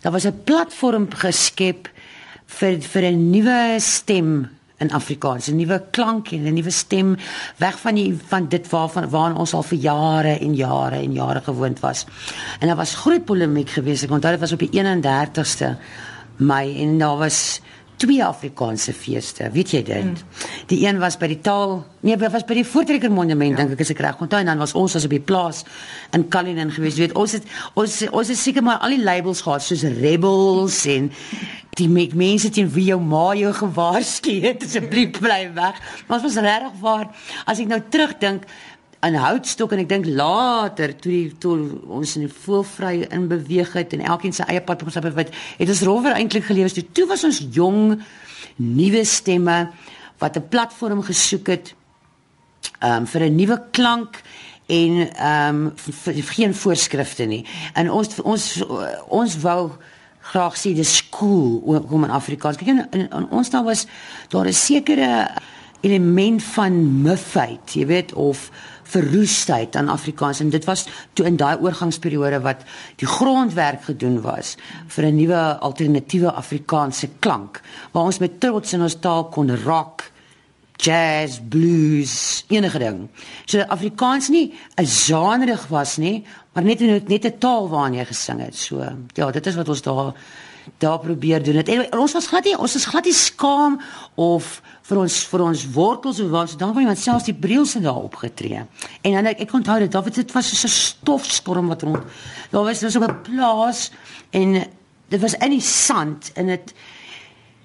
daar was 'n platform geskep vir vir 'n nuwe stem in Afrikaans, 'n nuwe klank en 'n nuwe stem weg van die van dit waarvan waarna ons al vir jare en jare en jare gewoond was. En daar was groot polemiek geweest. Ek onthou dit was op die 31ste Mei en daar was twee Afrikaanse feeste. Weet jy dit? Mm. Die een was by die taal, nee, was by die Voortrekker Monument ja. dink ek as ek reg onthou en dan was ons as op die plaas in Cullinan geweest. Jy weet, ons het ons ons het seker maar al die labels gehad soos Rebels en die met mense teen wie jou ma jou gewaarsku het asseblief bly weg. Maar ons was regtig waar as ek nou terugdink aan houtstok en ek dink later toe die toe ons in die voelvry in beweeg het en elkeen sy eie pad op sy wat het ons rower eintlik gelewe toe toe was ons jong nuwe stemme wat 'n platform gesoek het um, vir 'n nuwe klank en ehm um, geen voorskrifte nie. En ons ons ons wou graag sê dis cool om in Afrikaans. Kyk in, in, in ons daar was daar 'n sekere element van mufheid, jy weet of verroestheid aan Afrikaans. En dit was toe in daai oorgangsperiode wat die grondwerk gedoen was vir 'n nuwe alternatiewe Afrikaanse klank waar ons met trots in ons taal kon rock jazz, blues, enige ding. So Afrikaans nie 'n genre was nie, maar net net 'n taal waarin jy gesing het. So ja, dit is wat ons daar daar probeer doen. En ons was glad nie ons is glad nie skaam of vir ons vir ons wortels of wat dan van iemand selfs die brielse daar opgetree. En dan ek, ek onthou dit, dit was so 'n stofstorm wat rond. Daar was so 'n plaas en dit was in die sand en dit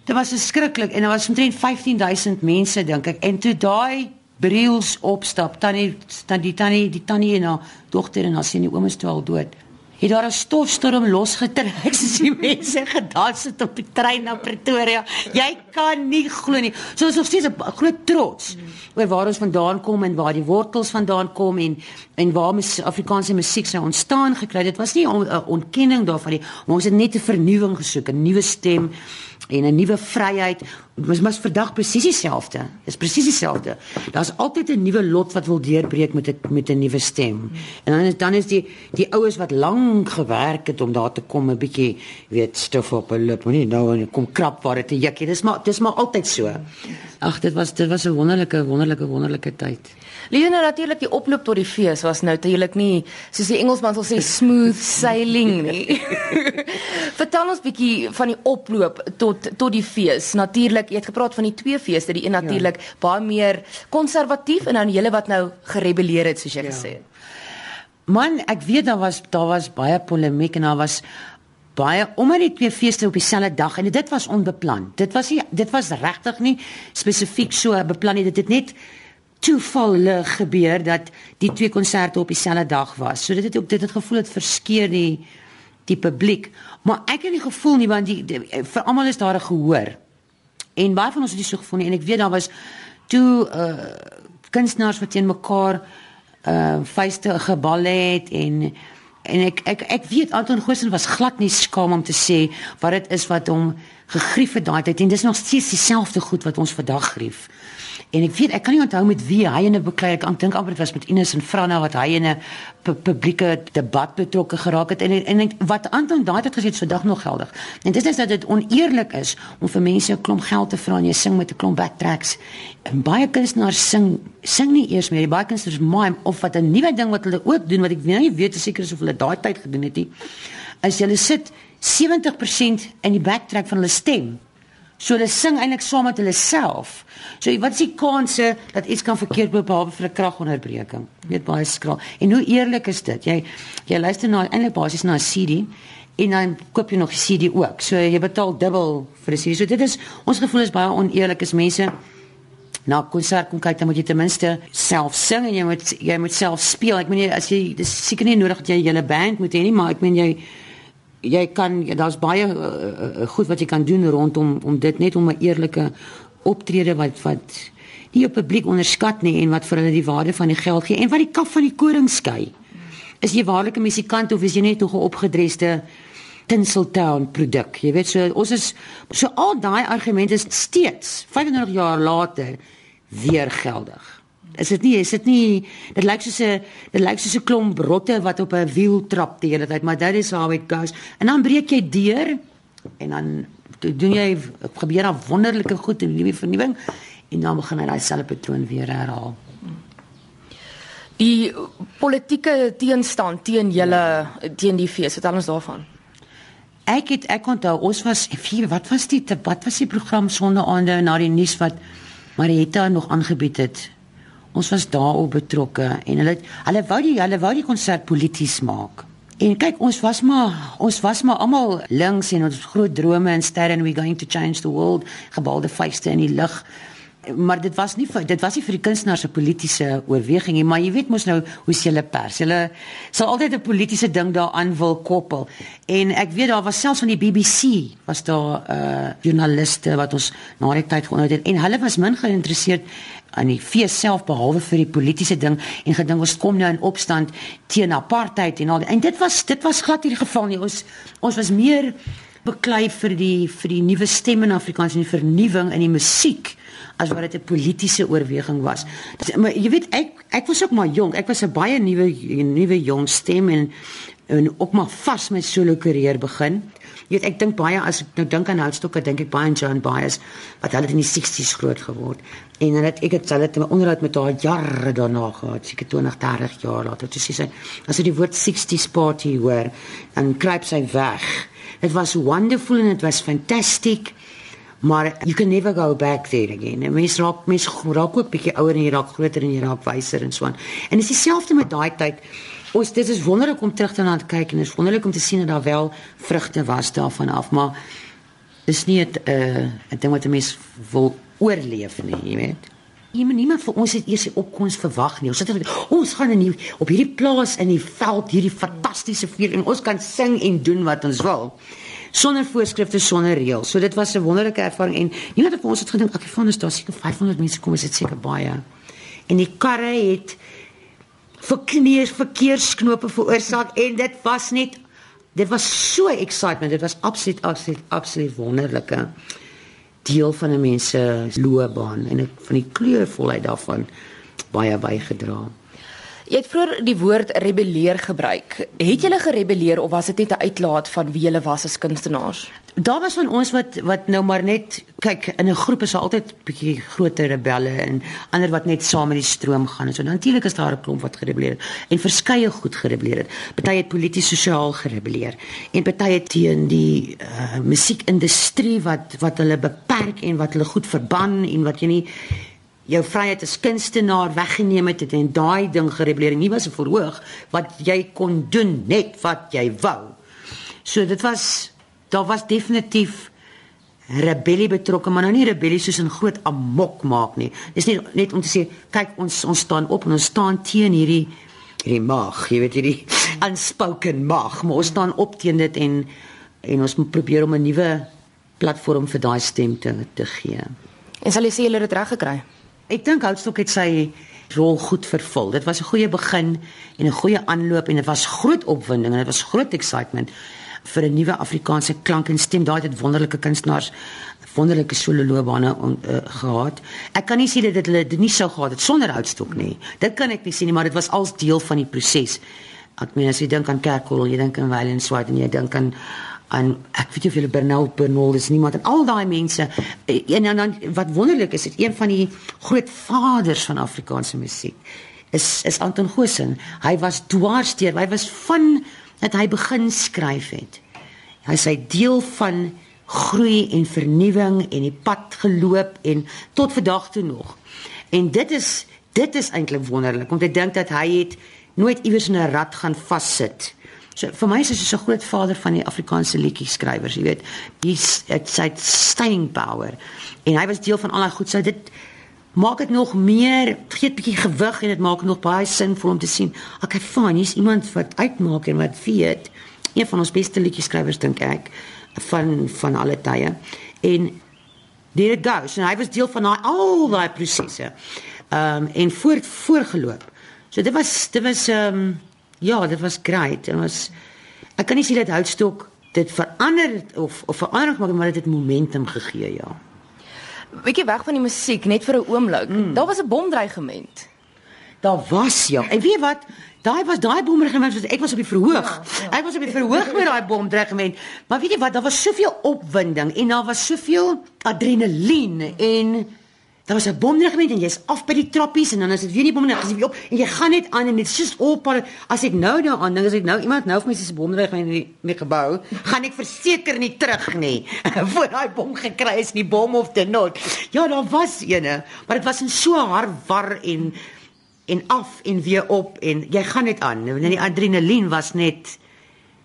Dit was verskriklik en daar was omtrent 15000 mense dink ek en toe daai Briels opstap tannie tannie tannie die tannie en haar dogter en haar sien die ouma is toe al dood het daar 'n stofstorm losgetrek soos die mense gedans het op die trein na Pretoria. Jy kan nie glo nie. So is nog steeds 'n groot trots oor waar ons vandaan kom en waar die wortels vandaan kom en en waar mes Afrikaanse musiek sou ontstaan gekry. Dit was nie 'n on, ontkenning daarvan nie, maar ons het net 'n vernuwing gesoek, 'n nuwe stem en 'n nuwe vryheid. Ons mos vandag presies dieselfde. Dis presies dieselfde. Daar's altyd 'n nuwe lot wat wil deurbreek met 'n met 'n nuwe stem. En dan is dan is die die oues wat lank gewerk het om daar te kom 'n bietjie weet stof op 'n lip, moenie nou en kom krap waar dit 'n jukkie. Dis maar dis maar altyd so. Ag, dit was dit was 'n wonderlike wonderlike wonderlike tyd. Liewe nou natuurlik die oploop tot die fees was nou natuurlik nie soos die Engelsman sal sê smooth sailing nie. Vertel ons bietjie van die oploop tot tot die fees. Natuurlik, jy het gepraat van die twee feeste, die een natuurlik ja. baie meer konservatief en dan julle wat nou gerebelleer het soos jy ja. gesê het. Man, ek weet daar was daar was baie polemiek en daar was baie omdat die twee feeste op dieselfde dag en dit was onbeplan. Dit was nie dit was regtig nie spesifiek so beplan nie. Dit het net toevallig gebeur dat die twee konserte op dieselfde dag was. So dit het ook dit het gevoel het verskeer die die publiek. Maar ek het nie gevoel nie want die, die vir almal is daar 'n gehoor. En baie van ons het dit so gevoel en ek weet daar was toe uh kunstenaars wat teen mekaar uh feeste gebal het en en ek ek ek weet Anton Goosen was glad nie skaam om te sê wat dit is wat hom gegrief het daai tyd en dis nog steeds dieselfde goed wat ons vandag grief. En ek weet ek kan nie onthou met wie hy in 'n beklei ek dink amper dit was met Ines en Franna wat hy in 'n publieke debat betrokke geraak het en en, en wat Anton daai het gesê vandag nog geldig. En dit is dat dit oneerlik is om vir mense 'n klomp geld te vra en jy sing met 'n klomp backtracks. En baie kunstenaars sing sing nie eers meer. Die baie kunstenaars mime of wat 'n nuwe ding wat hulle ook doen wat ek nie weet seker is of hulle daai tyd gedoen het nie. As jy sit 70% in die backtrack van hulle stem So hulle sing eintlik saam met hulle self. So wat is die kanse dat iets kan verkeerd loop behalwe vir 'n kragonderbreking? Net baie skraal. En hoe eerlik is dit? Jy jy luister na eintlik basies na 'n CD en dan koop jy nog 'n CD ook. So jy betaal dubbel vir 'n CD. So dit is ons gevoel is baie oneerlik as mense na konsert kom kyk dan moet jy ten minste self sing en jy moet jy moet self speel. Ek meen as jy dis seker nie nodig dat jy 'n hele band moet hê nie, maar ek meen jy jy kan daar's baie uh, goed wat jy kan doen rondom om dit net om 'n eerlike optrede wat wat nie jou publiek onderskat nie en wat vir hulle die waarde van die geld gee en wat die kaf van die koring skei. Is jy waarlik 'n musikant of is jy net 'n opgedreste Tinseltown produk? Jy weet so ons is so al daai argumente steeds 35 jaar later weer geldig. Is dit nie is dit nie dit lyk soos 'n dit lyk soos 'n klomp rotte wat op 'n wiel trap die hele tyd maar that is how it goes. En dan breek jy deur en dan doen jy gebeur daar wonderlike goed in die vernuwing en dan begin hy daai selfde patroon weer herhaal. Die politieke teenstand teen julle teen die fees vertel ons daarvan. Ek het ek onthou ons was vier wat was die wat was die program sonnaande na die nuus wat Marietta nog aangebied het. Ons was daarop betrokke en hulle hulle wou die hulle wou die konsert polities maak. En kyk ons was maar ons was maar almal links en ons groot drome en sterre and we going to change the world gebalde vuiste in die lug maar dit was nie dit was nie vir die kunstenaars se politieke oorweging nie, maar jy weet mos nou hoe se hulle pers. Hulle sal altyd 'n politieke ding daaraan wil koppel. En ek weet daar was selfs van die BBC was daar uh joernaliste wat ons na die tyd geonthou het en hulle was min geïnteresseerd aan die fees self behalwe vir die politieke ding en gedink ons kom nou in opstand teen apartheid en al die, en dit was dit was glad die geval nie. Ons ons was meer beklei vir die vir die nuwe stemme in Afrikaans en die vernuwing in die musiek as wat dit 'n politieke oorweging was. Dis maar jy weet ek ek was ook maar jonk. Ek was 'n baie nuwe nuwe jong stem en en ook maar vas met solo karier begin. Jy weet ek dink baie as ek nou dink aan Houtstokke dink ek baie aan John Byers wat hulle in die 60s groot geword. En dan het ek het hulle het 'n onderhoud met haar jare daarna gehad, seker 20, 30 jaar later. Toe sê sy as jy die woord 60s party hoor, dan kruip sy weg. It was wonderful and it was fantastic maar you can never go back there again. En mens raak mens raak ook bietjie ouer en jy raak groter en jy raak wyser en so aan. En dis dieselfde met daai tyd. Ons dit is wonderlik om terug te na te kyk en is wonderlik om te sien dat daar wel vrugte was daarvan af, maar dis nie 'n uh, 'n ding wat 'n mens wil oorleef nie, jy weet. Iemand niemand vir ons het eers die opkoms verwag nie. Ons sit ons gaan in die, op hierdie plaas in die veld hierdie fantastiese vuur en ons kan sing en doen wat ons wil sonder voorskrifte, sonder reëls. So dit was 'n wonderlike ervaring en niemand het vir ons het gedink, ek van is daar seker 500 mense kom, is dit seker baie. En die karre het verkneus verkeersknope veroorsaak en dit was net dit was so excitement, dit was absoluut absoluut absoluut wonderlike deel van 'n mens se loopbaan en ek van die kleurvolheid daarvan baie bygedra. Jy het vroeër die woord rebelleer gebruik. Het jy gerebelleer of was dit net 'n uitlaat van wie jy was as kunstenaars? Daar was van ons wat wat nou maar net kyk in 'n groep is daar altyd bietjie groter rebelle en ander wat net saam met die stroom gaan en so. Natuurlik is daar 'n klomp wat gerebelleer het en verskeie goed gerebelleer het. Party het polities sosiaal gerebelleer en party het teen die uh, musiekindustrie wat wat hulle beperk en wat hulle goed verban en wat jy nie jou vryheid as kunstenaar weggeneem het en daai ding gereguleer nie was 'n verhoog wat jy kon doen net wat jy wou. So dit was daar was definitief rebellie betrokke, maar nou nie rebellie soos 'n groot amok maak nie. Dis nie net om te sê kyk ons ons staan op en ons staan teen hierdie hierdie mag, jy weet hierdie unspoken mag, maar ons staan op teen dit en en ons moet probeer om 'n nuwe platform vir daai stem te, te gee. En sal jy sê hulle het reg gekry? Ek dink Houtstok het sy rol goed vervul. Dit was 'n goeie begin en 'n goeie aanloop en dit was groot opwinding en dit was groot excitement vir 'n nuwe Afrikaanse klank en stem. Daai het wonderlike kunstenaars wonderlike solo loopbane uh, gehad. Ek kan nie sê dat hulle dit nie sou gehad het sonder Houtstok nie. Dit kan ek nie sê nie, maar dit was als deel van die proses. Ek meen as jy dink aan Kerkkool, jy dink aan Wayland Swart en jy dink aan en ek weet nie of julle Bernal Bernal is niemand en al daai mense eh, en dan, dan wat wonderlik is dit een van die groot vaders van Afrikaanse musiek is is Anton Goosen. Hy was dwarsteer hy was van dat hy begin skryf het. Hy sê deel van groei en vernuwing en die pad geloop en tot vandag toe nog. En dit is dit is eintlik wonderlik om te dink dat hy het nooit iewers in 'n rad gaan vassit So vir my is hy so 'n groot vader van die Afrikaanse liedjie skrywers, jy weet. Hy's sy staying power. En hy was deel van al daai goed. So dit maak dit nog meer gee 'n bietjie gewig en dit maak nog baie sinvol om te sien. Okay, fine, hier's iemand wat uitmaak en wat weet. Een van ons beste liedjie skrywers dink ek van van alle tye. En there it goes. En hy was deel van daai al daai prosesse. Ehm um, en voort voorgeloop. So dit was dit was ehm um, ja, dit was great. Dit was ek kan nie sê dat Houtstok dit verander of of verander maar dit het momentum gegee, ja. Bietjie weg van die musiek net vir 'n oomblik. Mm. Daar was 'n bomdreigement. Daar was ja. En weet wat? Daai was daai bomregiment was ek was op die verhoog. Ja, ja. Ek was op die verhoog met daai bomregiment. Maar weet jy wat? Daar was soveel opwinding en daar was soveel adrenalien en Daar was 'n bomregiment en jy's af by die trappies en dan is dit weer nie bomregiment as jy op en jy gaan net aan en dit is just op as ek nou nou aan dink as ek nou iemand nou vir my sê 'n bomregiment in die gebou, gaan ek verseker nie terug nie voor daai bom gekry is nie bom of te not. Ja, daar was eene, maar dit was in so harwar en en af en weer op en jy gaan net aan. En die adrenalien was net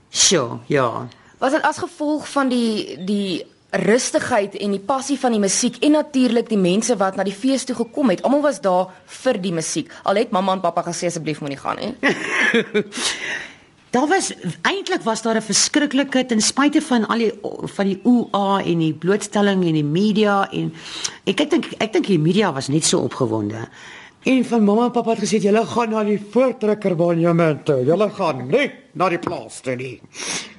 so, ja. Was dit as gevolg van die die rustigheid en die passie van die musiek en natuurlik die mense wat na die fees toe gekom het. Almal was daar vir die musiek. Al het mamma en pappa gesê asseblief moenie gaan nie. daar was eintlik was daar 'n verskriklike ten spyte van al die van die OA en die blootstelling en die media en ek ek dink ek dink die media was net so opgewonde. En van mamma en pappa het gesê julle gaan na die voortrekker monumente. Julle gaan nie na die plaas toe nie.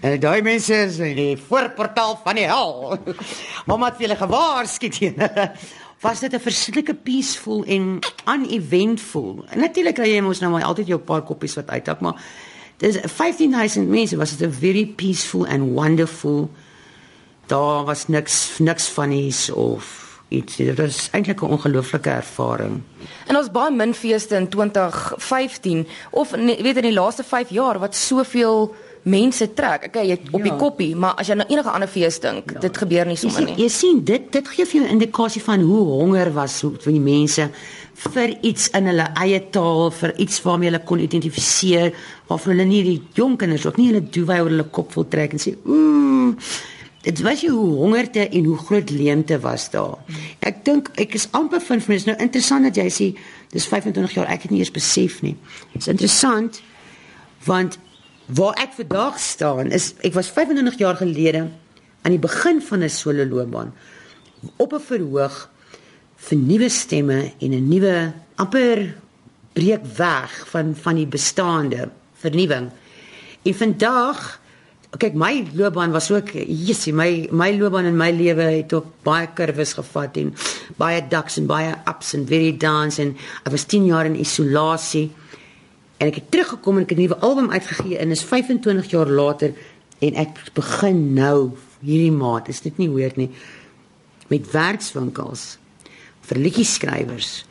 En daai mense is in die voorportaal van die hel. mamma het hulle gewaarsku teen. Was dit 'n verskriklike peaceful en uneventful. Natuurlik kry jy mos nou maar altyd jou paar koppies wat uithak, maar dis 15000 mense was dit 'n very peaceful and wonderful. Daar was niks niks funnies of iets. Dit was eintlik 'n ongelooflike ervaring. En ons baie min feeste in 2015 of weet in die laaste 5 jaar wat soveel mense trek. Okay, jy op ja. die koppie, maar as jy nou enige ander fees dink, ja. dit gebeur nie sommer nie. Jy sien dit dit gee vir jou 'n indikasie van hoe honger was hoe van die mense vir iets in hulle eie taal, vir iets waarmee hulle kon identifiseer, waarvan hulle nie die jong kinders ook nie hulle duwy oor hulle kop wil trek en sê, "Ooh, dit was jy hoe hongerte en hoe groot leemte was daar. Ek dink ek is amper vind vir my is nou interessant dat jy sê dis 25 jaar ek het nie eens besef nie. Dit is interessant want waar ek vandag staan is ek was 25 jaar gelede aan die begin van 'n solo loopbaan op 'n verhoog vir nuwe stemme en 'n nuwe amper breek weg van van die bestaande vernuwing. En vandag kyk my loopbaan was ook jessie my my loopbaan in my lewe het ook baie kurwes gevat en baie ducks en baie ups and very downs en ek was 10 jaar in isolasie en ek het teruggekom en ek het 'n nuwe album uitgegee en is 25 jaar later en ek begin nou hierdie maand is dit nie weird nie met werkswinkels vir liedjie skrywers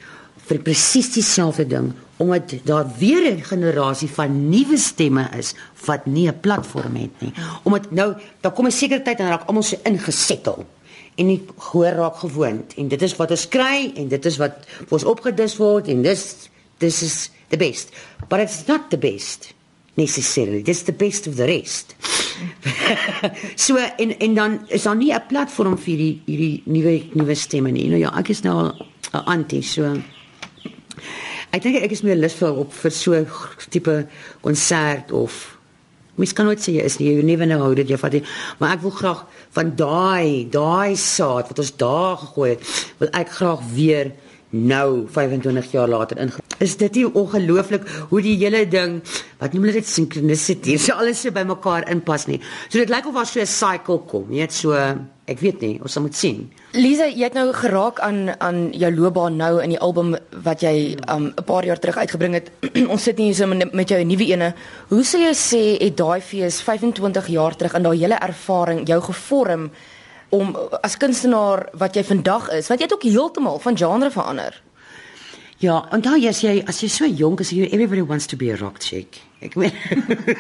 vir presies dieselfde ding omdat daar weer 'n generasie van nuwe stemme is wat nie 'n platform het nie. Omdat nou daar kom 'n sekere tyd en raak almal so ingesettel en nie gehoor raak gewoond en dit is wat ons kry en dit is wat ons opgedis word en dis this is the best. But it's not the best necessarily. This is the best of the rest. so en en dan is daar nie 'n platform vir hierdie hierdie nuwe nuwe stemme nie. Nou ja, ek is nou 'n anti so Ek dink ek is meer lus vir op vir so tipe konsert of mens kan nooit sê jy is nie jy never know dit jy vat die, maar ek wil graag van daai daai saad wat ons daar gegooi het wil ek graag weer nou 25 jaar later in is dit nie ongelooflik hoe die hele ding wat noem hulle dit synchronicity so alles so bymekaar inpas nie. So dit lyk of daar so 'n cycle kom net so ek weet nie ons sal moet sien. Lisa jy het nou geraak aan aan jou loopbaan nou in die album wat jy um 'n paar jaar terug uitgebring het. Ons sit hier so met, met jou nuwe ene. Hoe sou jy sê het daai fees 25 jaar terug in daai hele ervaring jou gevorm om as kunstenaar wat jy vandag is, want jy het ook heeltemal van genre verander. Ja, en dan jy as jy so jonk is, you everybody wants to be a rock chick. Ek weet.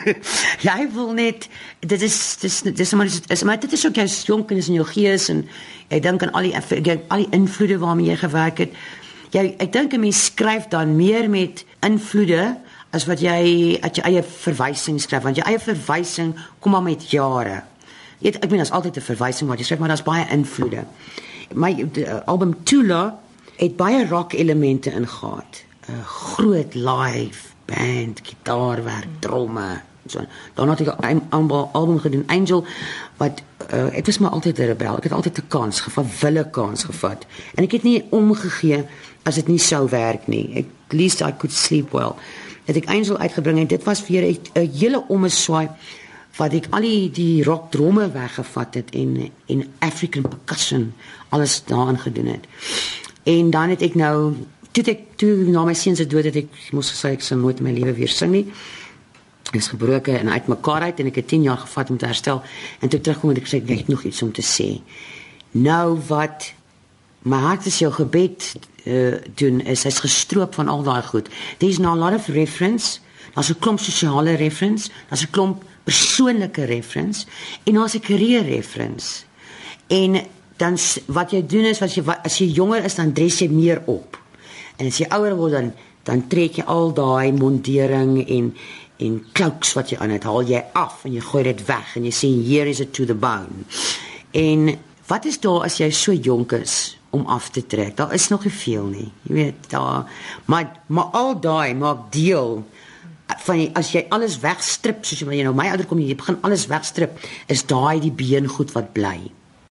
jy wil net dit is dis dis maar is maar dit is ook jy jonk en is in jou gees en ek dink aan al die al die invloede waarmee jy gewerk het. Jy ek dink 'n mens skryf dan meer met invloede as wat jy at jou eie verwysings skryf want jou eie verwysing kom maar met jare. Jy ek meen as altyd 'n verwysing wat jy sê maar daar's baie invloede. My album Tula het baie rock elemente ingehaat. 'n Groot live band, gitaarwerk, tromme. So dan het ek 'n album gedoen Angel wat uh, ek was maar altyd 'n rebel. Ek het altyd 'n kans gevat, wille kans gevat. En ek het nie omgegee as dit nie sou werk nie. Ek least I could sleep well. Het ek Angel uitgebring en dit was vir 'n hele omeswaai wat ek al die die rock drome weggevat het en en African percussion alles daarin gedoen het. En dan het ek nou toe ek toe na my seun se dood het ek moes gesê ek sou nooit my lewe weer sing nie. Ek is gebroke en uitmekaar uit en ek het 10 jaar gevat om te herstel en toe terugkom en ek sê ek het nog iets om te sê. Nou wat my hart is jou gebed uh, doen is hy's gestroop van al daai goed. There's now a lot of reference. Daar's 'n klomp sosiale reference, daar's 'n klomp persoonlike reference en daar's 'n career reference. En dan wat jy doen is as jy as jy jonger is dan dress jy meer op. En as jy ouer word dan dan trek jy al daai mondering en en cloaks wat jy aan het haal jy af en jy gooi dit weg en jy sê here is it to the bone. En wat is daar as jy so jonk is om af te trek? Daar is nog nie veel nie. Jy weet daar maar maar al daai maak deel van jy, as jy alles wegstrip soos jy nou my ouer kom jy begin alles wegstrip is daai die been goed wat bly.